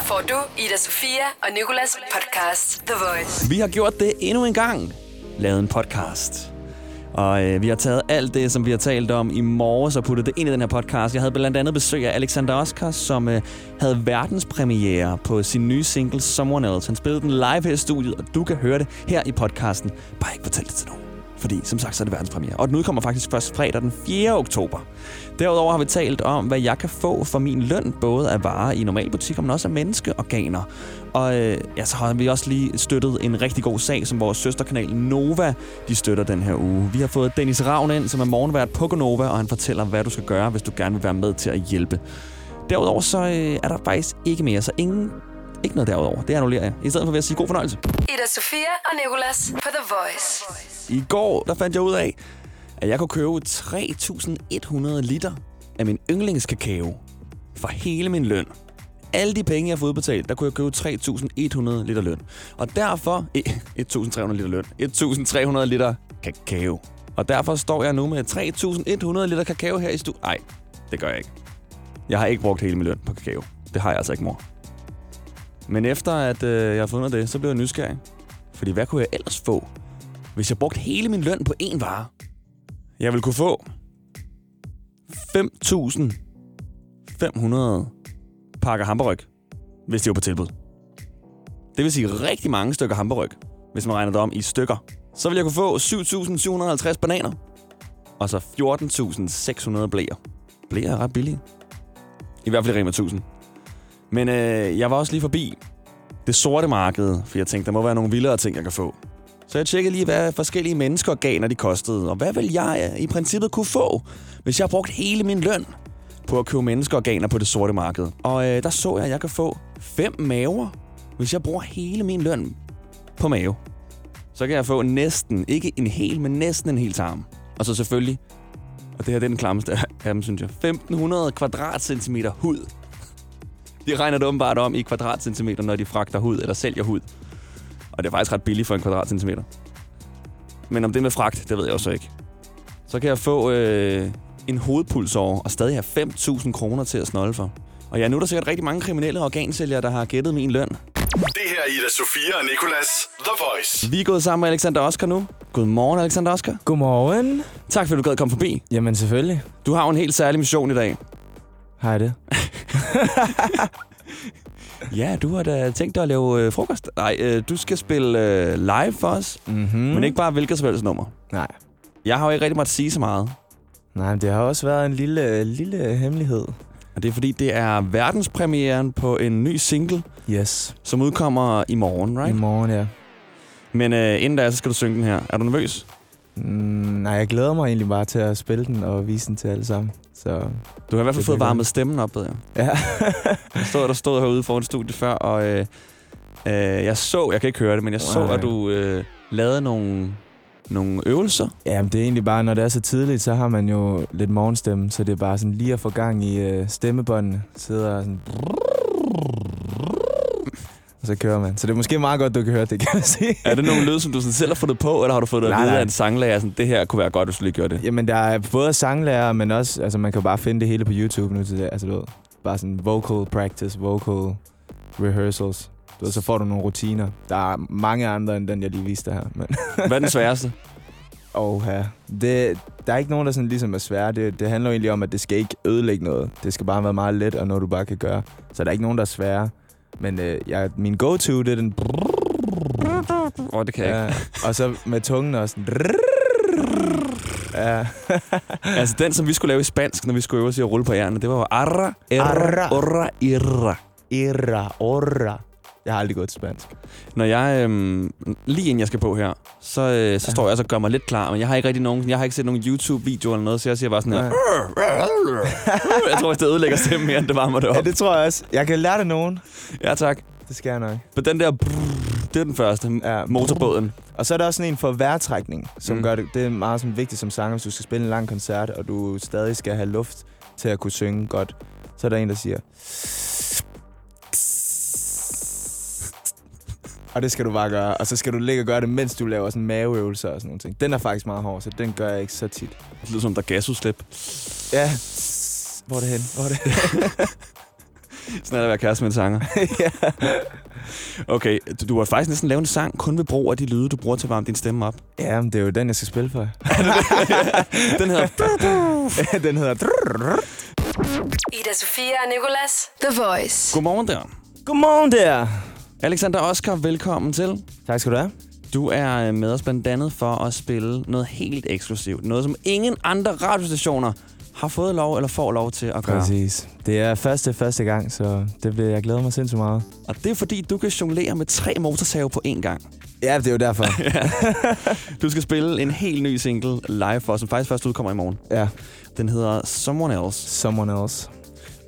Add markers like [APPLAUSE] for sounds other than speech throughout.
Her får du Ida Sofia og Nikolas podcast The Voice. Vi har gjort det endnu en gang. Lavet en podcast. Og øh, vi har taget alt det, som vi har talt om i morges og puttet det ind i den her podcast. Jeg havde blandt andet besøg af Alexander Oscar, som øh, havde verdenspremiere på sin nye single Someone Else. Han spillede den live her i studiet, og du kan høre det her i podcasten. Bare ikke fortæl det til nogen. Fordi som sagt, så er det verdenspremiere. Og den udkommer faktisk først fredag den 4. oktober. Derudover har vi talt om, hvad jeg kan få for min løn, både af varer i normalbutikker, men også af menneskeorganer. Og øh, ja, så har vi også lige støttet en rigtig god sag, som vores søsterkanal Nova, de støtter den her uge. Vi har fået Dennis Ravn ind, som er morgenvært på Nova, og han fortæller, hvad du skal gøre, hvis du gerne vil være med til at hjælpe. Derudover så øh, er der faktisk ikke mere, så ingen, ikke noget derudover. Det annullerer jeg. I stedet for vil jeg sige god fornøjelse. Ida Sofia og Nikolas på The Voice. I går, der fandt jeg ud af, at jeg kunne købe 3.100 liter af min yndlingskakao for hele min løn. Alle de penge, jeg har fået betalt, der kunne jeg købe 3.100 liter løn. Og derfor... eh, 1.300 liter løn. 1.300 liter kakao. Og derfor står jeg nu med 3.100 liter kakao her i stu... Nej, det gør jeg ikke. Jeg har ikke brugt hele min løn på kakao. Det har jeg altså ikke, mor. Men efter at øh, jeg har fundet det, så blev jeg nysgerrig. Fordi hvad kunne jeg ellers få, hvis jeg brugte hele min løn på én vare? Jeg vil kunne få 5.500 pakker hamburg, hvis det var på tilbud. Det vil sige rigtig mange stykker hamburg, hvis man regner det om i stykker. Så vil jeg kunne få 7.750 bananer. Og så 14.600 blæer. Blæer er ret billige. I hvert fald i Rema 1000. Men øh, jeg var også lige forbi det sorte marked, for jeg tænkte, der må være nogle vildere ting, jeg kan få. Så jeg tjekkede lige, hvad forskellige menneskeorganer de kostede, og hvad vil jeg i princippet kunne få, hvis jeg brugte hele min løn på at købe menneskeorganer på det sorte marked. Og øh, der så jeg, at jeg kan få fem maver, hvis jeg bruger hele min løn på mave. Så kan jeg få næsten, ikke en hel, men næsten en hel tarm. Og så selvfølgelig, og det her det er den klammeste af dem, synes jeg, 1500 kvadratcentimeter hud. De regner det åbenbart om i kvadratcentimeter, når de fragter hud eller sælger hud. Og det er faktisk ret billigt for en kvadratcentimeter. Men om det med fragt, det ved jeg også ikke. Så kan jeg få øh, en hovedpulsår og stadig have 5.000 kroner til at snolde for. Og ja, nu er der sikkert rigtig mange kriminelle organsælgere, der har gættet min løn. Det her er Ida Sofia og Nikolas The Voice. Vi er gået sammen med Alexander Oscar nu. Godmorgen, Alexander Oscar. Godmorgen. Tak fordi du gad komme forbi. Jamen selvfølgelig. Du har jo en helt særlig mission i dag. Har jeg det? [LAUGHS] Ja, du har da tænkt dig at lave øh, frokost. Nej, øh, du skal spille øh, live for os, Mm-hmm. men ikke bare hvilket som helst nummer. Nej. Jeg har jo ikke rigtig måttet sige så meget. Nej, men det har også været en lille, lille hemmelighed. Og det er fordi, det er verdenspremieren på en ny single, Yes. som udkommer i morgen, Right. I morgen, ja. Men øh, inden da, så skal du synge den her. Er du nervøs? Mm, nej, jeg glæder mig egentlig bare til at spille den og vise den til alle sammen. Så Du har i hvert fald fået varmet stemmen op, ved jeg. ja. [LAUGHS] Jeg stod, der stod herude foran studiet før, og øh, øh, jeg så, jeg kan ikke høre det, men jeg så, Nej. at du øh, lavede nogle, nogle øvelser. Jamen, det er egentlig bare, når det er så tidligt, så har man jo lidt morgenstemme, så det er bare sådan lige at få gang i øh, stemmebåndene. Sidder sådan... Og så kører man. Så det er måske meget godt, du kan høre det, kan jeg sige. Er det nogle lyd, som du sådan selv har fundet på, eller har du fået det at vide af en sanglærer, sådan, det her kunne være godt, hvis du lige gjorde det? Jamen, der er både sanglærer, men også... Altså, man kan jo bare finde det hele på YouTube nu til det. Altså, du ved, bare sådan vocal practice, vocal rehearsals. Du ved, så får du nogle rutiner. Der er mange andre, end den, jeg lige viste her. Men, [LAUGHS] Hvad er den sværeste? oh, ja. det, der er ikke nogen, der sådan ligesom er svære. Det, det handler jo egentlig om, at det skal ikke ødelægge noget. Det skal bare være meget let, og noget, du bare kan gøre. Så der er ikke nogen, der er svære. Men øh, jeg, min go-to, det er den... Åh, oh, det kan jeg ikke. Ja, og så med tungen også. sådan- Ja. [LAUGHS] Altså, den, som vi skulle lave i spansk, når vi skulle øve os i at rulle på ærerne, det var jo arra, erra, Arra. orra, irra. Irra, orra. Jeg har aldrig gået til spansk. Når jeg, øhm, lige inden jeg skal på her, så, øh, så Ja. står jeg og gør mig lidt klar, men jeg har ikke rigtig nogen, jeg har ikke set nogen YouTube-video eller noget, så jeg siger bare sådan her. Nej. jeg tror, det ødelægger stemmen mere, end det varmer det op. Ja, det tror jeg også. Jeg kan lære det nogen. Ja, tak. Det skal jeg nok. Men den der, det er den første, Ja. motorbåden. Og så er der også sådan en for vejrtrækning, som mm. gør det, det er meget sådan vigtigt som sanger, hvis du skal spille en lang koncert, og du stadig skal have luft til at kunne synge godt. Så er der en, der siger... Og det skal du bare gøre. Og så skal du ligge og gøre det, mens du laver sådan maveøvelser og sådan nogle ting. Den er faktisk meget hård, så den gør jeg ikke så tit. Det lyder som der gasudslip. Ja. Hvor er det hen? Hvor er det hen? [LAUGHS] Sådan er det at være kæreste med en sanger. [LAUGHS] Okay, du, du har faktisk næsten lavet en sang kun ved brug af de lyde, du bruger til at varme din stemme op. Ja, men det er jo den, jeg skal spille for. [LAUGHS] Den hedder... den hedder... Ida Sofia og Nicolas. The Voice. Godmorgen der. Godmorgen der. Alexander Oscar, velkommen til. Tak skal du have. Du er øh, med os blandt andet for at spille noget helt eksklusivt. Noget, som ingen andre radiostationer har fået lov eller får lov til at gøre. Præcis. Det er første, første gang, så det bliver, jeg glæder mig sindssygt meget. Og det er fordi, du kan jonglere med tre motorsave på én gang. Ja, det er jo derfor. [LAUGHS] Du skal spille en helt ny single live for os, som faktisk først udkommer i morgen. ja. Den hedder Someone Else. Someone else.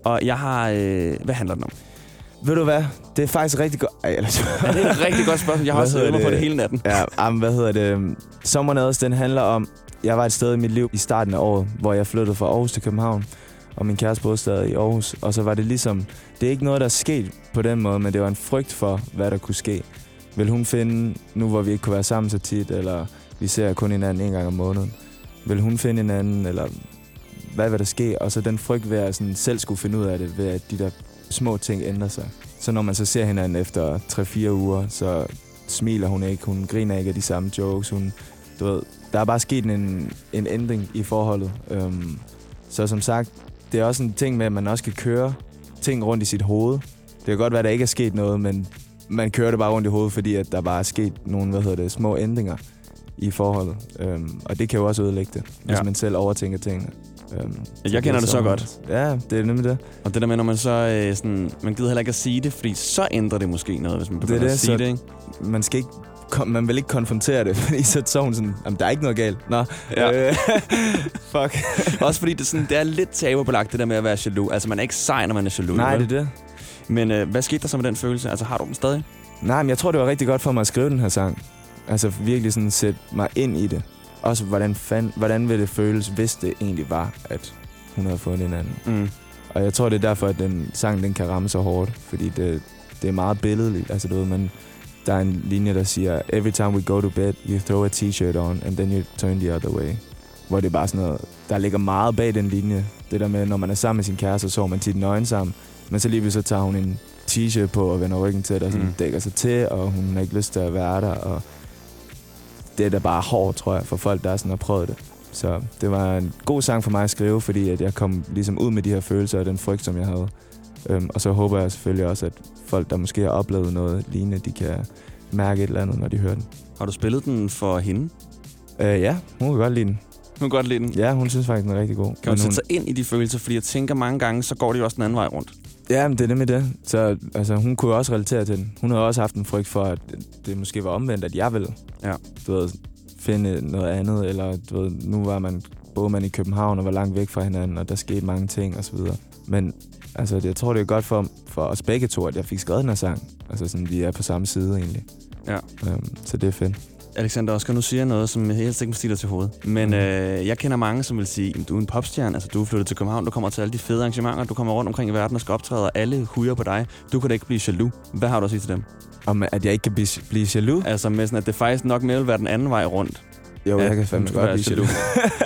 Og jeg har... Øh, hvad handler den om? Ved du hvad? Det er faktisk rigtig godt... Ej, ellers... Ja, det er et rigtig godt spørgsmål. Jeg har også øvet mig på det? hele natten. Ja, jamen, hvad hedder det? Else, den handler om... Jeg var et sted i mit liv i starten af året, hvor jeg flyttede fra Aarhus til København. Og min kæreste boede stadig i Aarhus. Og så var det ligesom... Det er ikke noget, der er sket på den måde, men det var en frygt for, hvad der kunne ske. Vil hun finde, nu hvor vi ikke kunne være sammen så tit, eller vi ser kun hinanden en gang om måneden, vil hun finde hinanden, eller hvad vil der ske? Og så den frygt ved at sådan selv skulle finde ud af det, ved at de der små ting ændrer sig. Så når man så ser hinanden efter 3-4 uger, så smiler hun ikke, hun griner ikke af de samme jokes, hun, du ved, der er bare sket en, en ændring i forholdet. Øhm, så som sagt, det er også en ting med, at man også kan køre ting rundt i sit hoved. Det kan godt være, at der ikke er sket noget, men man kører det bare rundt i hovedet, fordi at der bare er sket nogle, hvad hedder det, små ændringer i forholdet. Øhm, og det kan jo også ødelægge det, hvis Ja. man selv overtænker tingene. Øhm, Jeg kender det så er godt. Ja, det er nemlig det. Og det der med, når man så øh, sådan... Man gider heller ikke at sige det, fordi så ændrer det måske noget, hvis man Det er begynder det, at sige så- det, ikke? Man skal ikke kom, man vil ikke konfrontere det, [LAUGHS] fordi så så hun sådan, jamen, der er ikke noget galt. Nå, Ja. øh, [LAUGHS] fuck. [LAUGHS] Også fordi det, sådan, det er lidt tabubelagt, det der med at være jaloux. Altså, man er ikke sej, når man er jaloux. Nej, vel? det er det. Men øh, hvad skete der så med den følelse? Altså, har du den stadig? Nej, men jeg tror, det var rigtig godt for mig at skrive den her sang. Altså virkelig sådan sætte mig ind i det. Også hvordan, fand, hvordan ville det føles, hvis det egentlig var, at hun havde fundet en anden. Mm. Og jeg tror, det er derfor, at den sang den kan ramme så hårdt. Fordi det, det er meget billedligt. Altså, du ved, man, der er en linje, der siger, Every time we go to bed, you throw a t-shirt on, and then you turn the other way. Hvor det er bare sådan noget, der ligger meget bag den linje. Det der med, når man er sammen med sin kæreste, så sover man tit nøgen sammen. Men så lige så tager hun en t-shirt på og vender ryggen til og sådan Mm. mm. dækker sig til, og hun har ikke lyst til at være der. Og det er da bare hårdt, tror jeg, for folk, der sådan har prøvet det. Så det var en god sang for mig at skrive, fordi at jeg kom ligesom ud med de her følelser og den frygt, som jeg havde. Øhm, og så håber jeg selvfølgelig også, at folk, der måske har oplevet noget lignende, de kan mærke et eller andet, når de hører den. Har du spillet den for hende? Øh, ja, hun kan godt lide den. Hun kan godt lide den. Ja, hun synes faktisk, den er rigtig god. Kan man sætte sig ind i de følelser? Fordi jeg tænker mange gange, så går det jo også den anden vej rundt. Ja, men det er nemlig det. Så altså, hun kunne også relatere til den. Hun havde også haft en frygt for, at det måske var omvendt, at jeg ville Ja. du ved, finde noget andet. Eller du ved, nu var man, boede man i København og var langt væk fra hinanden, og der skete mange ting osv. Men altså, jeg tror, det er godt for, for os begge to, at jeg fik skrevet den her sang. Altså sådan, vi er på samme side egentlig. Ja. Øhm, så det er fedt. Alexander Oscar, nu siger noget, som jeg helst ikke må dig til hovedet. Men Mm. øh, jeg kender mange, som vil sige, at du er en popstjerne. Altså, du er flyttet til København, du kommer til alle de fede arrangementer, du kommer rundt omkring i verden og skal optræde, og alle huger på dig. Du kan da ikke blive jaloux. Hvad har du at sige til dem? Om at jeg ikke kan blive, blive jaloux? Altså med sådan, at det faktisk nok mere vil være den anden vej rundt. Jo, Ja, jeg kan fandme godt blive jaloux.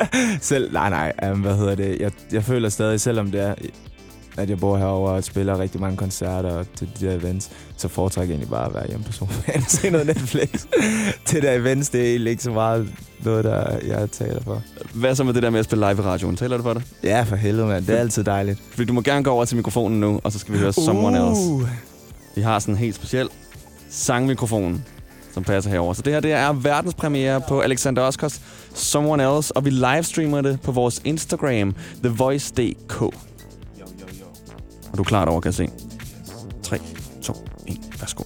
[LAUGHS] Selv, nej, nej, um, hvad hedder det? Jeg, jeg føler stadig, selvom det er, at jeg bor herovre og spiller rigtig mange koncerter til de der events, så foretrækker jeg egentlig bare at være hjemme på sofaen og se noget Netflix. [LAUGHS] det der events, det er egentlig ikke så meget noget, der jeg taler for. Hvad så med det der med at spille live i radioen? Taler det for dig? Ja, for helvede, mand. Det er altid dejligt. Fordi du må gerne gå over til mikrofonen nu, og så skal vi høre Someone Else. Uh. Vi har sådan en helt speciel sangmikrofon, som passer herover. Så det her det er verdenspremiere på Alexander Oscars Someone Else, og vi livestreamer det på vores Instagram, thevoice.dk. Og du er klar derovre, kan jeg se. 3, 2, 1, værsgo.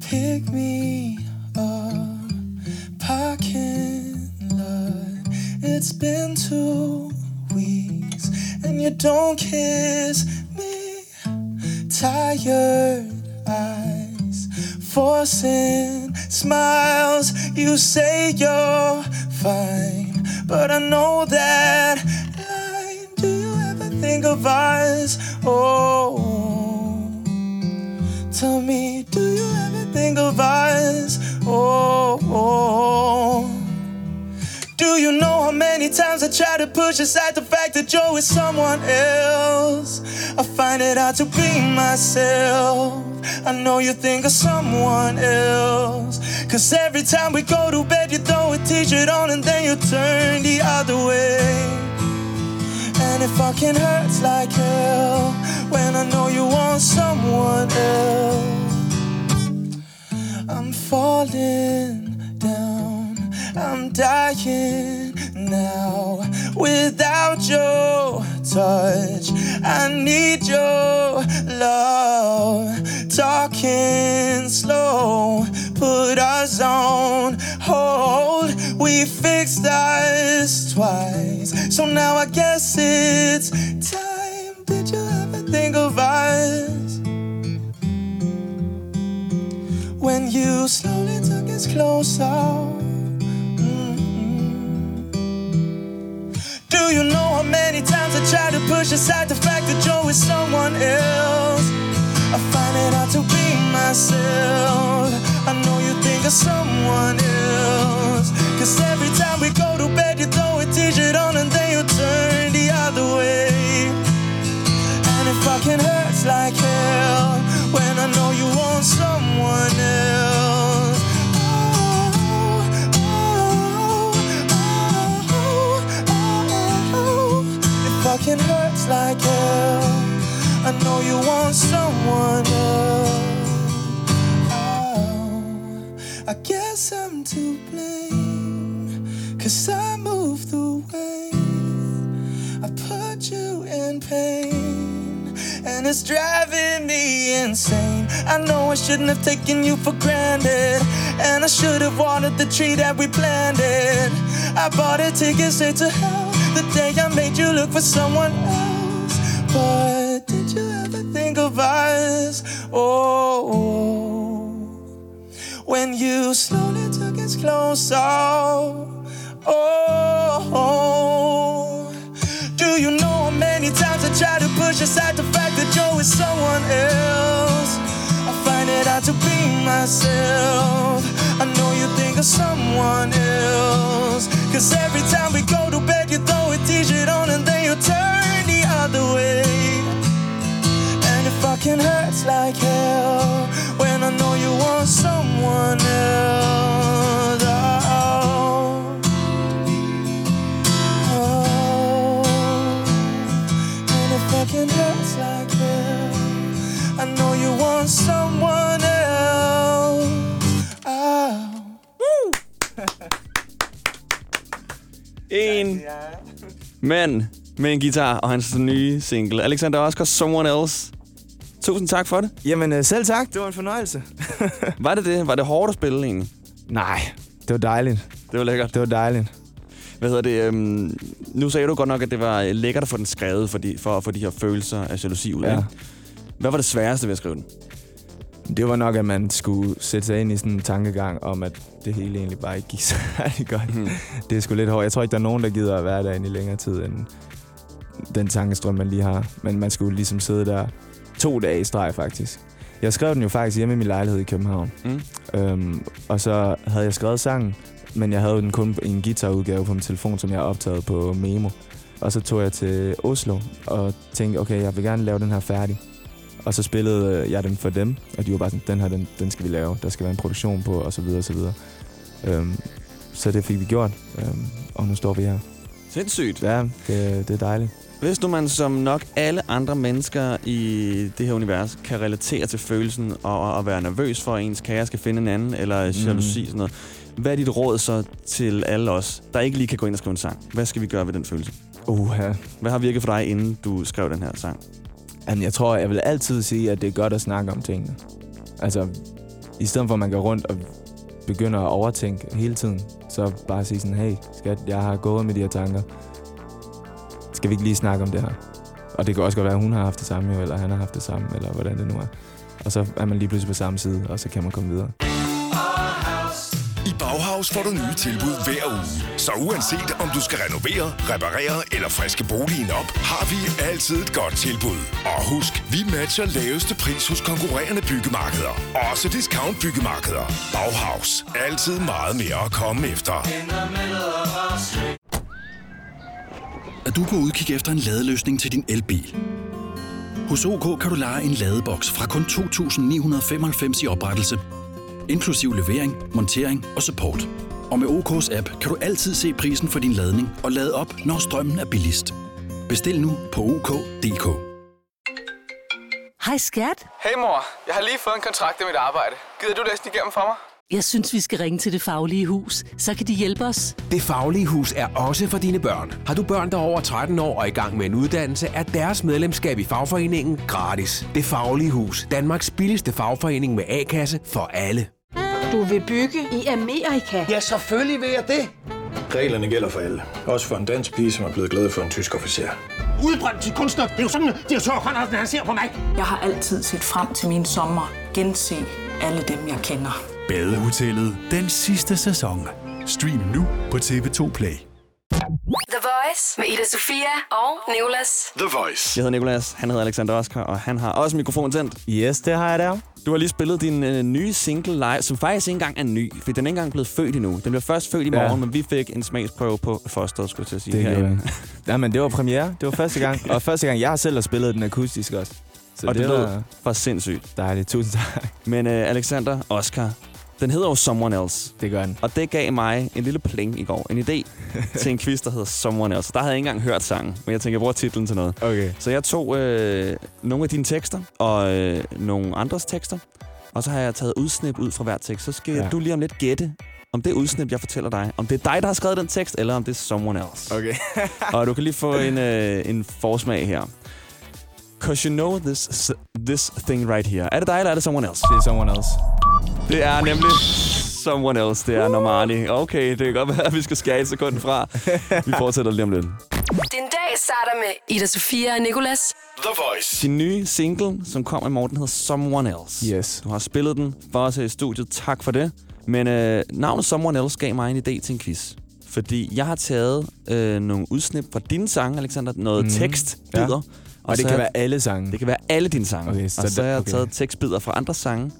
Pick me up, parking lot. It's been two weeks and you don't kiss me. Tired eyes, forcing smiles. You say you're fine, but I know that line. Do you ever think of us? Oh. Tell me, do you ever think of us? Oh, oh. Do you know how many times I try to push aside the fact that you're with someone else? I find it hard to be myself. I know you think of someone else. Cause every time we go to bed, you throw a t shirt on and then you turn the other way. And it fucking hurts like hell when I know you want someone else. I'm falling down, I'm dying now without your touch. I need your love. Talking slow, put us on hold. We fixed us twice, so now I guess it's time. Did you ever think of us? when you slowly took us closer. Mm-hmm. Do you know how many times I tried to push aside the fact that you're with someone else? I find it hard to be myself. I know you think of someone else. Cause every time we go to bed, you throw a t shirt on and then you turn the other way. And it fucking hurts like hell when I know you want someone else. Oh, oh, oh, oh, oh. oh, oh, oh. Fucking hurts like hell. I know you want someone else. Oh, I guess I'm to blame. Cause I moved the way I put you in pain, and it's driving me insane. I know I shouldn't have taken you for granted, and I should have watered the tree that we planted. I bought a ticket straight to hell the day I made you look for someone else. But think of us? Oh, when you slowly took us closer. Oh, do you know how many times I try to push aside the fact that you're with someone else? I find it hard to be myself. I know you think of someone else. Cause every time we go to someone else. Oh. Oh, and it fucking hurts like hell. I know you want someone else. Oh. [LAUGHS] En mand med en guitar og hans nye single. Alexander Oscar, Someone Else. Tusind tak for det. Jamen øh, selv tak, det var en fornøjelse. [LAUGHS] Var det det? Var det hårdt at spille egentlig? Nej, det var dejligt. Det var lækkert. Det var dejligt. Hvad hedder det? Øhm, nu sagde du godt nok, at det var lækkert at få den skrevet for, de, for at få de her følelser af jalousi ud. Ja. ikke? Hvad var det sværeste ved at skrive den? Det var nok, at man skulle sætte sig ind i sådan en tankegang om, at det hele egentlig bare ikke gik [LAUGHS] særlig godt. Mhm. Det er sgu lidt hårdt. Jeg tror ikke, der er nogen, der gider at være derinde i længere tid, end den tankestrøm, man lige har. Men man skulle ligesom sidde der to dage i streg, faktisk. Jeg skrev den jo faktisk hjemme i min lejlighed i København. Mm. Øhm, og så havde jeg skrevet sangen, men jeg havde den kun i en guitarudgave på min telefon, som jeg optaget på Memo. Og så tog jeg til Oslo og tænkte, okay, jeg vil gerne lave den her færdig. Og så spillede jeg den for dem, og de var bare sådan, den her, den, den skal vi lave. Der skal være en produktion på, og så videre, og så videre. Øhm, så det fik vi gjort, øhm, og nu står vi her. Sindssygt. Ja, det, det er dejligt. Hvis du man som nok alle andre mennesker i det her univers kan relatere til følelsen og at være nervøs for, at ens kære skal finde en anden, eller jalousi sådan noget. Hvad er dit råd så til alle os, der ikke lige kan gå ind og skrive en sang? Hvad skal vi gøre ved den følelse? Uha. Hvad har virket for dig, inden du skrev den her sang? Jamen, jeg tror, jeg vil altid sige, at det er godt at snakke om tingene. Altså, i stedet for at man går rundt og begynder at overtænke hele tiden, så bare sige sådan, hey, skat, jeg har gået med de her tanker. Skal vi ikke lige snakke om det her? Og det kan også godt være, at hun har haft det samme, jo, eller han har haft det samme, eller hvordan det nu er. Og så er man lige pludselig på samme side, og så kan man komme videre. I Bauhaus får du nye tilbud hver uge. Så uanset om du skal renovere, reparere eller friske boligen op, har vi altid et godt tilbud. Og husk, vi matcher laveste pris hos konkurrerende byggemarkeder. Også discount byggemarkeder. Bauhaus. Altid meget mere at komme efter. Er du på udkig efter en ladeløsning til din elbil? Hos OK kan du lege en ladeboks fra kun 2.995 i oprettelse, inklusiv levering, montering og support. Og med OK's app kan du altid se prisen for din ladning og lade op, når strømmen er billigst. Bestil nu på OK.dk. Hej skat. Hey mor, jeg har lige fået en kontrakt i mit arbejde. Gider du læse den igennem for mig? Jeg synes, vi skal ringe til Det Faglige Hus. Så kan de hjælpe os. Det Faglige Hus er også for dine børn. Har du børn, der er over 13 år og i gang med en uddannelse, er deres medlemskab i fagforeningen gratis. Det Faglige Hus. Danmarks billigste fagforening med A-kasse for alle. Du vil bygge i Amerika? Ja, selvfølgelig vil jeg det. Reglerne gælder for alle. Også for en dansk pige, som er blevet glad for en tysk officer. Udbrændt til kunstner. Det er jo sådan, at direktør Conradsen, han ser på mig. Jeg har altid set frem til min sommer. Gense alle dem, jeg kender. Badehotellet den sidste sæson. Stream nu på TV2 Play. The Voice med Ida Sofia og Nicolas. The Voice. Jeg hedder Nikolas, han hedder Alexander Oskar, og han har også mikrofon tændt. Yes, det har jeg der. Du har lige spillet din øh, nye single live, som faktisk ikke engang er ny, for den er ikke engang blevet født endnu. Den bliver først født i morgen, ja. men vi fik en smagsprøve på Foster, skulle jeg til at sige. Det herinde. gjorde [LAUGHS] Ja, men det var premiere. Det var første gang. Og første gang, jeg har selv har spillet den akustisk også. Så og det, det var lød for sindssygt. Dejligt. Tusind tak. Men uh, Alexander Oscar, den hedder jo Someone Else. Det gør den. Og det gav mig en lille pling i går. En idé til en quiz, der hedder Someone Else. Der havde jeg ikke engang hørt sangen, men jeg tænker, jeg bruger titlen til noget. Okay. Så jeg tog øh, nogle af dine tekster og øh, nogle andres tekster, og så har jeg taget udsnip ud fra hver tekst. Så skal. Ja. du lige om lidt gætte, om det udsnip, jeg fortæller dig, om det er dig, der har skrevet den tekst, eller om det er someone else. Okay. [LAUGHS] og du kan lige få en, øh, en forsmag her. Cause you know this, this thing right here. Er det dig, eller er det someone else? Det er someone else. Det er nemlig someone else. Det er Normani. Okay, det kan godt være, at vi skal skære et sekund fra. Vi [LAUGHS] fortsætter lige om lidt. Din dag starter med Ida Sofia og Nicolas. The Voice. Din nye single, som kommer i morgen, den hedder Someone Else. Yes. Du har spillet den for os her i studiet. Tak for det. Men øh, navnet Someone Else gav mig en idé til en quiz. Fordi jeg har taget øh, nogle udsnip fra dine sange, Alexander. Noget mm. tekstbider. Ja. Og det så kan har- være alle sange. Det kan være alle dine sange. Okay, Okay, så og så har jeg det- okay. taget tekstbider fra andre sange.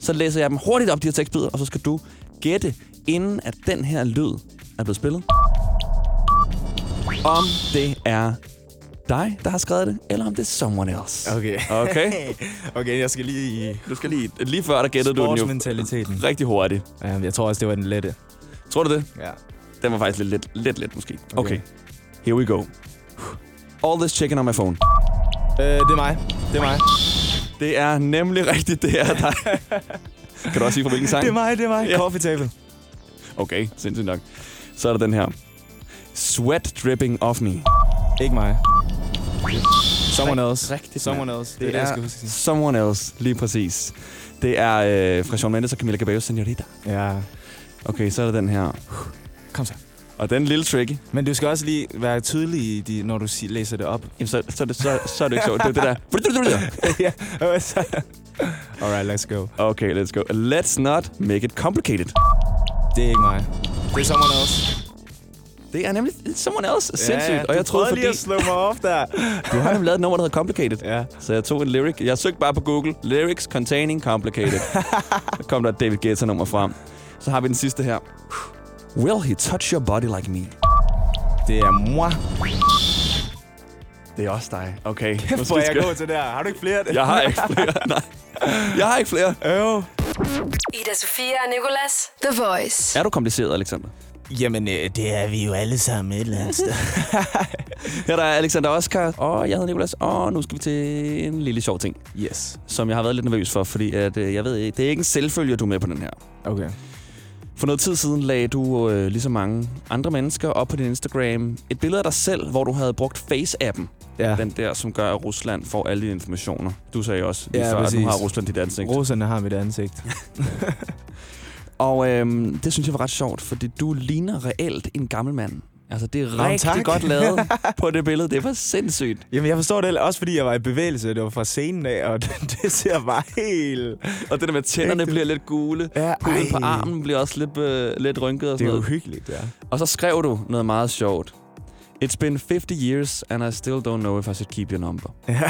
Så læser jeg dem hurtigt op, de her tekstbider, og så skal du gætte, inden at den her lyd er blevet spillet, om det er dig, der har skrevet det, eller om det er someone else. Okay. Okay? [LAUGHS] okay, jeg skal lige Du skal lige, lige før der gættede du den jo sportsmentaliteten. rigtig hurtigt. Ja, jeg tror også, det var den lette. Tror du det? Ja. Den var faktisk lidt let, let, let måske. Okay. Okay. okay. Here we go. All this chicken on my phone. Øh, det er mig. Det er mig. Det er nemlig rigtigt, det er dig. [LAUGHS] kan du også sige fra hvilken sang? Det er mig, det er mig. Ja. Coffee table. Okay, sindssygt nok. Så er der den her. Sweat dripping off me. Ikke mig. Someone else. Rigtigt, Someone else. Det, er det, jeg skal huske. Someone else, lige præcis. Det er øh, fra Shawn Mendes og Camila Cabello, Senorita. Ja. Okay, så er der den her. Kom så. Og den er lille tricky. Men du skal også lige være tydelig, i de, når du si- læser det op. Jamen, så, så, er det, så, så er det ikke sjovt. Det er det der. [LAUGHS] ja. så- Alright, let's go. Okay, let's go. Let's not make it complicated. Det er ikke mig. Det er someone else. Det er nemlig someone else. Sindssygt. Ja, og jeg troede, lige fordi... at slå mig off der. [LAUGHS] Du har nemlig lavet et nummer, der hedder Complicated. Ja. Så jeg tog en lyric. Jeg søgte bare på Google. Lyrics containing complicated. [LAUGHS] så kom der et David Guetta-nummer frem. Så har vi den sidste her. Will he touch your body like me? Det er moi. Det er også dig. Okay. nu Hvor jeg skal- god til det her? Har du ikke flere? Jeg har ikke flere. [LAUGHS] Nej. Jeg har ikke flere. Øv. Ida Sofia og Nicolas. The Voice. Er du kompliceret, Alexander? Jamen, øh, det er vi jo alle sammen et eller andet sted. [LAUGHS] Her der er Alexander Oscar, og jeg hedder Nicolas, og nu skal vi til en lille sjov ting, yes. som jeg har været lidt nervøs for, fordi at, øh, jeg ved ikke, det er ikke en selvfølge, du er med på den her. Okay. For noget tid siden lagde du, øh, ligesom mange andre mennesker, op på din Instagram et billede af dig selv, hvor du havde brugt Face-appen. Ja. Den der, som gør, at Rusland får alle dine informationer. Du sagde også lige Ja, før, at præcis. nu har Rusland dit ansigt. Roserne har mit ansigt. [LAUGHS] [LAUGHS] Og øhm, det synes jeg var ret sjovt, fordi du ligner reelt en gammel mand Altså, det er Nå, rigtig tak. godt lavet [LAUGHS] på det billede. Det var sindssygt. Jamen, jeg forstår det også, fordi jeg var i bevægelse. Det var fra scenen af, og [LAUGHS] det, det ser bare helt... Og det der med tænderne Ægte. bliver lidt gule. Ja, Huden på armen bliver også lidt, øh, lidt rynket og Det sådan er noget. uhyggeligt, ja. Og så skrev du noget meget sjovt. It's been 50 years, and I still don't know if I should keep your number. Ja.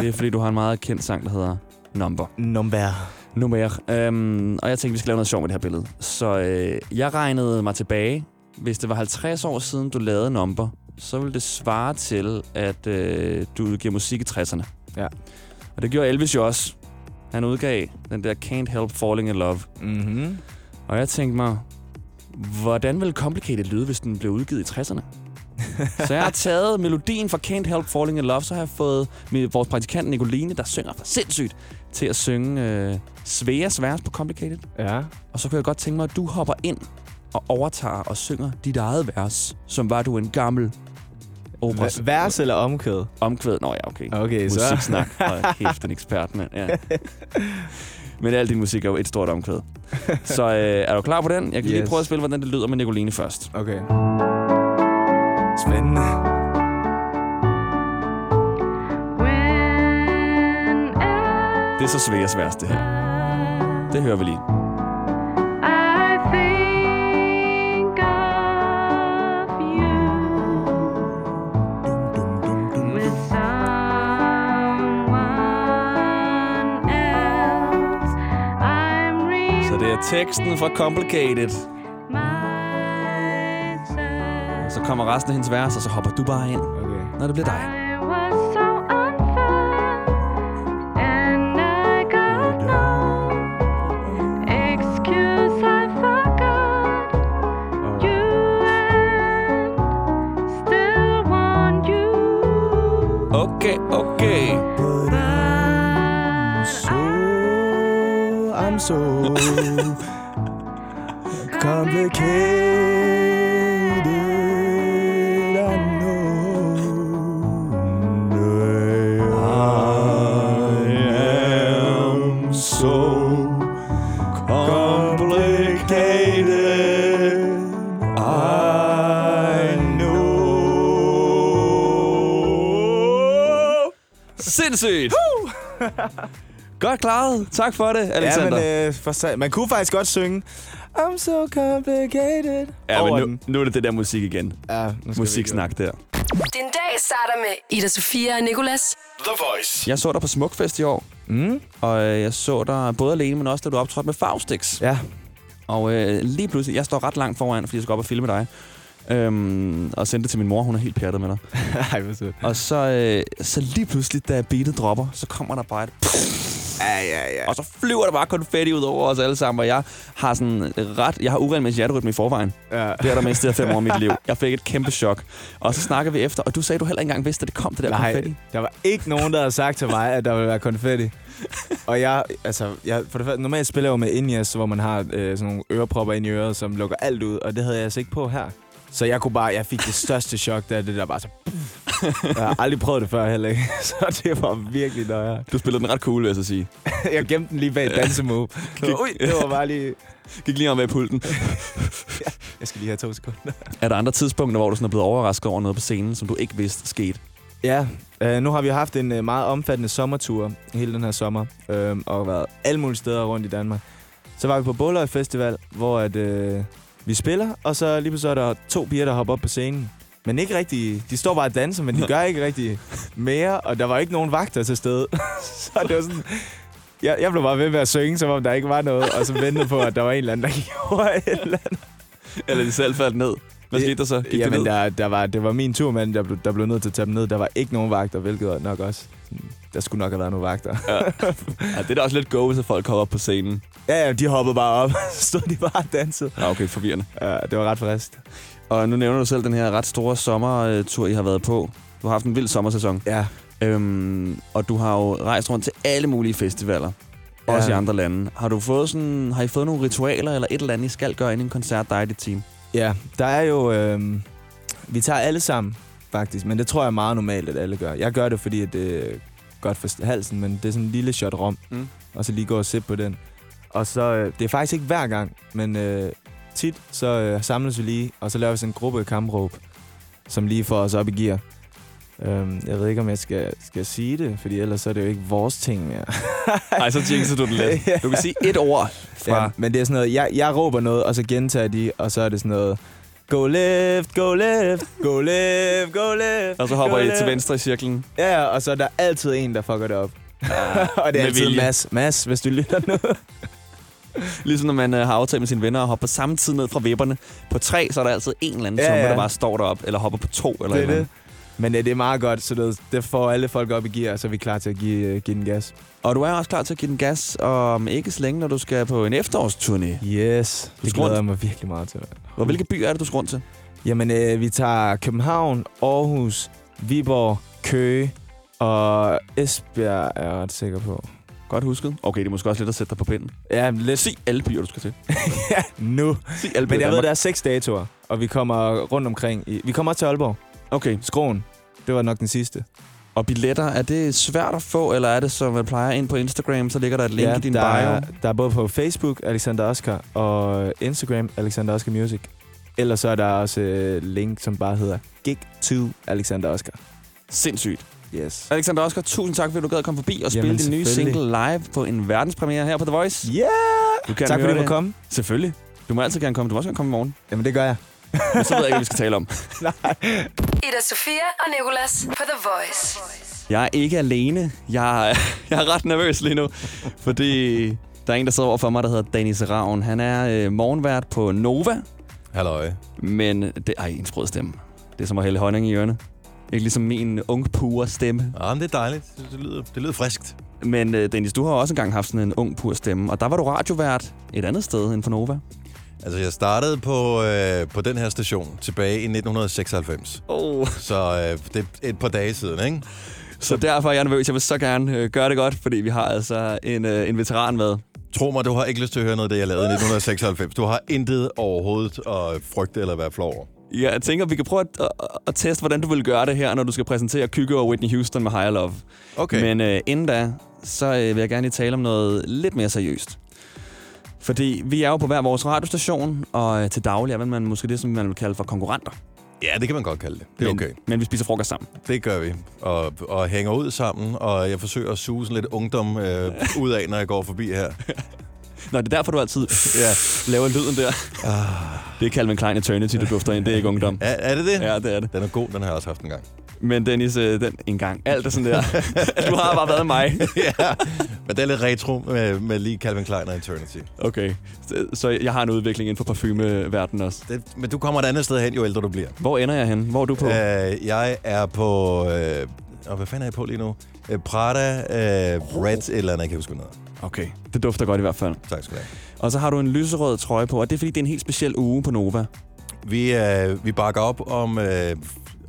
Det er, fordi du har en meget kendt sang, der hedder Number. Number. Nummer. Øhm, og jeg tænkte, vi skal lave noget sjovt med det her billede. Så øh, jeg regnede mig tilbage. Hvis det var 50 år siden, du lavede Number, så ville det svare til, at øh, du udgiver musik i 60'erne. Ja. Og det gjorde Elvis jo også. Han udgav den der Can't Help Falling in Love. Mm-hmm. Og jeg tænkte mig, hvordan ville Complicated lyde, hvis den blev udgivet i 60'erne? [LAUGHS] så jeg har taget melodien fra Can't Help Falling in Love, så har jeg fået med vores praktikant Nicoline, der synger for sindssygt, til at synge øh, Sveas vers på Complicated. Ja. Og så kunne jeg godt tænke mig, at du hopper ind og overtager og synger dit eget vers, som var du en gammel operas. Hva- Vers eller omkvæd? Omkvæd? Nå ja, okay. Okay, så- Musiksnak. [LAUGHS] Og kæft, en ekspert, mand. Ja. Men al din musik er jo et stort omkvæd. Så øh, er du klar på den? Jeg kan yes. lige prøve at spille, hvordan det lyder med Nicoline først. Okay. Spændende. Det er så Sveas vers, det her. Det hører vi lige. Så det er teksten fra Complicated. Og så kommer resten af hendes vers, og så hopper du bare ind, okay. når det bliver dig. Godt klaret. Tak for det, Alexander. Ja, men øh, for, man kunne faktisk godt synge I'm so complicated. Ja, men den. nu, nu er det det der musik igen. Ja, Musiksnak der. Din dag starter med Ida Sofia og Nicolas. The Voice. Jeg så dig på Smukfest i år. Mm. Og øh, jeg så dig både alene, men også da du optrådte med Faustix. Ja. Og øh, lige pludselig, jeg står ret langt foran, fordi jeg skal op og filme dig. Øhm, og sende det til min mor, hun er helt pjattet med dig. [LAUGHS] Ej, hvor sødt. Og så, øh, så lige pludselig, da beatet dropper, så kommer der bare et... Ja, ja, ja. Og så flyver der bare konfetti ud over os alle sammen, og jeg har sådan ret... Jeg har uregelmæssig hjerterytme i forvejen. Ja. Det har der mistet fem år af mit [LAUGHS] liv. Jeg fik et kæmpe chok. Og så snakker vi efter, og du sagde, du heller ikke engang vidste, at det kom, det der Nej, konfetti. der var ikke nogen, der havde sagt til mig, at der ville være konfetti. Og jeg, altså, jeg, for det første, normalt spiller jeg jo med in hvor man har øh, sådan nogle ørepropper ind i øret, som lukker alt ud, og det havde jeg altså ikke på her. Så jeg kunne bare, jeg fik det største chok, da det der bare så... Jeg har aldrig prøvet det før heller ikke, [LAUGHS] så det var virkelig nøjere. Du spillede den ret cool, vil jeg så sige. [LAUGHS] jeg gemte den lige bag et dansemove. Ui, det var bare lige... Gik lige om med pulten. [LAUGHS] Jeg skal lige have to sekunder. Er der andre tidspunkter, hvor du sådan er blevet overrasket over noget på scenen, som du ikke vidste skete? Ja, øh, nu har vi haft en øh, meget omfattende sommertur hele den her sommer, øh, og været alle mulige steder rundt i Danmark. Så var vi på Bulløj Festival, hvor at, øh, vi spiller, og så lige pludselig er der to piger, der hopper op på scenen. Men ikke rigtig, de står bare og danser, men de gør ikke rigtig mere, og der var ikke nogen vagter til stede. [LAUGHS] så det var sådan, jeg, jeg blev bare ved med at synge, som om der ikke var noget, og så ventede på, at der var en eller anden, der [LAUGHS] gjorde et eller andet. Eller de selv faldt ned? Hvad skete der så? Gik det Jamen, der, der var, det var min tur, men der blev, der blev nødt til at tage dem ned. Der var ikke nogen vagter, hvilket nok også... Der skulle nok have været nogle vagter. Ja. [LAUGHS] ja, det er da også lidt go, hvis folk kommer op på scenen. Ja, ja, de hoppede bare op. [LAUGHS] Så stod de bare og dansede. Ja, okay, forvirrende. Ja, det var ret frist. Og nu nævner du selv den her ret store sommertur, I har været på. Du har haft en vild sommersæson. Ja. Øhm, og du har jo rejst rundt til alle mulige festivaler. Ja. Også i andre lande. Har du fået sådan, har I fået nogle ritualer eller et eller andet, I skal gøre inden en koncert, dig og dit team? Ja, der er jo... Øh, vi tager alle sammen, faktisk. Men det tror jeg er meget normalt, at alle gør. Jeg gør det, fordi at det er godt for halsen, men det er sådan en lille shot rom. Mm. Og så lige gå og sippe på den. Og så... Øh, det er faktisk ikke hver gang, men øh, tit så øh, samles vi lige, og så laver vi sådan en gruppe kampråb. som lige får os op i gear. Øhm, jeg ved ikke, om jeg skal, skal sige det, fordi ellers er det jo ikke vores ting mere. [LAUGHS] Nej, så jinxer du den lidt. [LAUGHS] Du kan sige et ord fra... Ja, men det er sådan noget, jeg, jeg råber noget, og så gentager de, og så er det sådan noget, go left, go left, go left, go left. Og så hopper I left. til venstre i cirklen. Ja, ja, og så er der altid en, der fucker det op. [LAUGHS] og det er altid vilje. Mads. Mads, hvis du lytter nu. [LAUGHS] Ligesom når man øh, har aftalt med sine venner og hopper på samme tid ned fra vipperne. På tre, så er der altid en eller anden Ja, ja, ja. ja. der bare står derop, eller hopper på to, eller det et er eller det. Men ja, det er meget godt, så det, det får alle folk op i gear, og så er vi klar til at give, uh, give den gas. Og du er også klar til at give den gas om ikke så længe, når du skal på en efterårsturné. Yes, Du det glæder rundt. jeg mig virkelig meget til. Og hvilke byer er det, du skal rundt til? Jamen, øh, vi tager København, Aarhus, Viborg, Køge og Esbjerg, er jeg ret sikker på. Godt husket. Okay, det er måske også lidt at sætte dig på pinden. Ja, lidt. Sig alle byer, du skal til. [LAUGHS] ja, nu. Sig alle byer Men jeg ved, der er seks datoer, og vi kommer rundt omkring. I, vi kommer også til Aalborg. Okay. Skroen. Det var nok den sidste. Og billetter, er det svært at få, eller er det, som man plejer ind på Instagram, så ligger der et link ja, i din der bio? Er, der er både på Facebook, Alexander Oscar, og Instagram, Alexander Oscar Music. Ellers så er der også et link, som bare hedder Gig to Alexander Oscar. Sindssygt. Yes. Alexander Oscar, tusind tak, fordi du gad at komme forbi og spille din nye single live på en verdenspremiere her på The Voice. Yeah! Du kan tak fordi du komme. Selvfølgelig. Du må altid gerne komme. Du må også gerne komme i morgen. Jamen, det gør jeg. Men så ved jeg ikke, hvad vi skal [LAUGHS] tale om. Ida Sofia og Nicolas på The Voice. Jeg er ikke alene. Jeg er, [LAUGHS] jeg er ret nervøs lige nu, fordi der er en, der sidder over for mig, der hedder Danis Ravn. Han er øh, morgenvært på Nova, Halløj. men det er en sprød stemme. Det er som at hælde honning i ørene. Ikke ligesom min ung pure stemme. Ja, men det er dejligt. Det, det, lyder, det lyder friskt. Men øh, Dennis, du har også engang haft sådan en ung pur stemme, og der var du radiovært et andet sted end på Nova. Altså, jeg startede på, øh, på den her station tilbage i 1996. Oh. Så øh, det er et par dage siden, ikke? Så derfor er jeg nervøs. Jeg vil så gerne øh, gøre det godt, fordi vi har altså en, øh, en veteran med. Tro mig, du har ikke lyst til at høre noget af det, jeg lavede i 1996. Du har intet overhovedet at frygte eller være flov over. Ja, jeg tænker, vi kan prøve at, at, at teste, hvordan du vil gøre det her, når du skal præsentere Kygo og Whitney Houston med Higher Love. Okay. Men øh, inden da, så øh, vil jeg gerne lige tale om noget lidt mere seriøst. Fordi vi er jo på hver vores radiostation, og øh, til daglig er man måske det, som man vil kalde for konkurrenter. Ja, det kan man godt kalde det. Det er men, okay. Men vi spiser frokost sammen. Det gør vi. Og, og hænger ud sammen, og jeg forsøger at suge sådan lidt ungdom øh, ud af, når jeg går forbi her. [LAUGHS] Nå, det er derfor, du altid [LAUGHS] ja, laver lyden der. Ah. Det er Calvin Klein Eternity, du dufter ind. Det er ikke ungdom. Er, er det det? Ja, det er det. Den er god, den har jeg også haft en gang. Men Dennis, øh, den en gang. Alt er sådan der. [LAUGHS] du har bare været mig. ja, men det er lidt retro med, med lige Calvin Klein og Eternity. Okay, så, så jeg har en udvikling inden for parfumeverdenen også. Det, men du kommer et andet sted hen, jo ældre du bliver. Hvor ender jeg hen? Hvor er du på? Øh, jeg er på... Øh, og hvad fanden er jeg på lige nu? Øh, Prada, øh, Red, eller andet, jeg kan huske noget. Okay, det dufter godt i hvert fald. Tak skal du have. Og så har du en lyserød trøje på, og det er fordi, det er en helt speciel uge på Nova. Vi, øh, vi bakker op om, øh,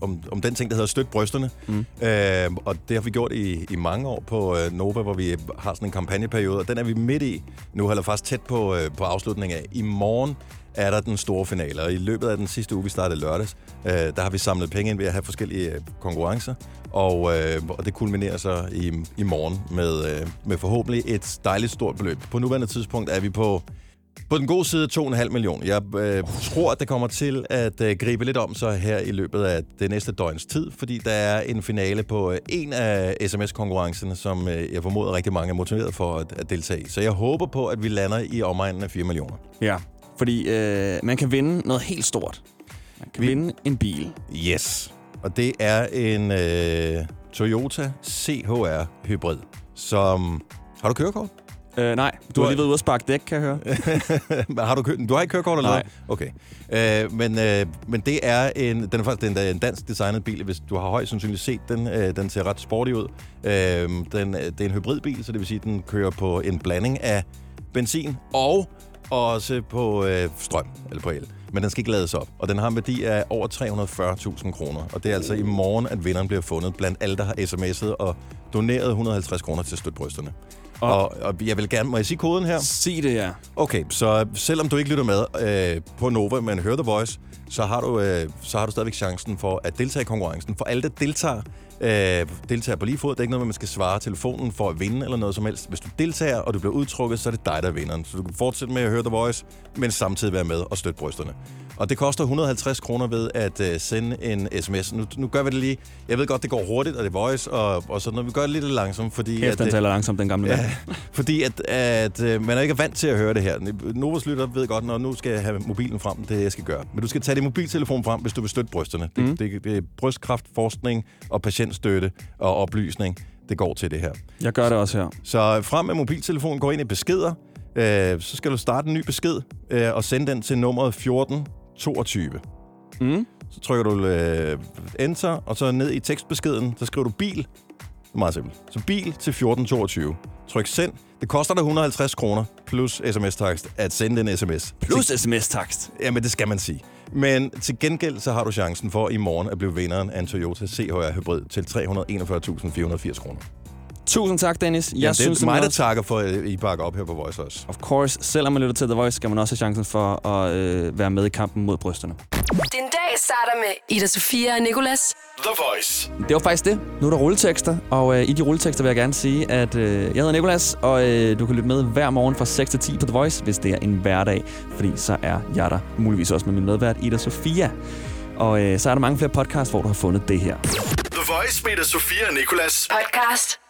om, om den ting, der hedder Støt brysterne. Mm. Øh, og det har vi gjort i, i mange år på øh, Nova, hvor vi har sådan en kampagneperiode, og den er vi midt i nu, eller faktisk tæt på, øh, på afslutningen af. I morgen er der den store finale, og i løbet af den sidste uge, vi startede lørdags, øh, der har vi samlet penge ind ved at have forskellige øh, konkurrencer, og, øh, og det kulminerer så i, i morgen med, øh, med forhåbentlig et dejligt stort beløb. På nuværende tidspunkt er vi på på den gode side 2,5 millioner. Jeg øh, tror, at det kommer til at øh, gribe lidt om sig her i løbet af det næste døgns tid, fordi der er en finale på øh, en af sms-konkurrencerne, som øh, jeg formoder rigtig mange er motiveret for at, at deltage i. Så jeg håber på, at vi lander i omegnen af 4 millioner. Ja, fordi øh, man kan vinde noget helt stort. Man kan Vi- Vi... vinde en bil. Yes. Og det er en øh, Toyota CHR Hybrid, som... Har du kørekort? Øh, nej, du, Du har lige været ude at sparke dæk, kan jeg høre. [LAUGHS] Har du, kø- du har ikke kørekort eller noget? Okay. Øh, men, øh, men det er en, den er faktisk den er en dansk designet bil. Hvis du har højst sandsynligt set den, øh, den ser ret sporty ud. Øh, den, det er en hybridbil, så det vil sige, at den kører på en blanding af benzin og også på øh, strøm, eller på el. Men den skal ikke lades op, og den har en værdi af over 340.000 kroner. Og det er altså i morgen, at vinderen bliver fundet blandt alle, der har sms'et og doneret 150 kroner til støtbrysterne. Og, og, jeg vil gerne... Må jeg sige koden her? Sig det, ja. Okay, så selvom du ikke lytter med øh, på Nova, men hører The Voice, så har, du, øh, så har du stadigvæk chancen for at deltage i konkurrencen. For alle, der deltager, øh, deltager på lige fod, det er ikke noget, man skal svare telefonen for at vinde eller noget som helst. Hvis du deltager, og du bliver udtrukket, så er det dig, der er vinderen. Så du kan fortsætte med at høre The Voice, men samtidig være med og støtte brysterne. Og det koster 150 kroner ved at uh, sende en sms. Nu, nu gør vi det lige. Jeg ved godt, det går hurtigt, og det er voice og, og sådan noget. Vi gør det lidt langsomt, fordi... Kæft, den øh, taler langsomt, den gamle Ja, mand. [LAUGHS] fordi at, at øh, man er ikke vant til at høre det her. Novas lytter ved godt, når nu skal jeg have mobilen frem, det er det, jeg skal gøre. Men du skal tage din mobiltelefon frem, hvis du vil støtte brysterne. Det, Mm. det, det er brystkræftforskning og patientstøtte og oplysning, det går til det her. Jeg gør det også her. Så frem med mobiltelefonen, gå ind i beskeder, øh, så skal du starte en ny besked øh, og sende den til nummeret 1422. Mm. Så trykker du øh, enter, og så ned i tekstbeskeden, så skriver du bil. Meget simpelt. Så bil til 1422. Tryk send. Det koster dig 150 kroner plus sms-takst at sende en sms. Plus sms-takst. Jamen, det skal man sige. Men til gengæld, så har du chancen for i morgen at blive vinderen af en Toyota CHR Hybrid til 341.480 kroner. Tusind tak, Dennis. Jeg Jeg synes det er mig, simpelthen der også- takker for, at I bakker op her på Voice også. Of course, selvom man lytter til The Voice, skal man også have chancen for at øh, være med i kampen mod brysterne. Din dag starter med Ida Sofia og Nicolas. The Voice. Det var faktisk det. Nu er der rulletekster, og øh, i de rulletekster vil jeg gerne sige, at øh, jeg hedder Nikolas, og øh, du kan lytte med hver morgen fra 6 til 10 på The Voice, hvis det er en hverdag, fordi så er jeg der muligvis også med min medvært Ida Sofia. Og øh, så er der mange flere podcasts, hvor du har fundet det her. The Voice med Ida Sofia og Nicolas. Podcast.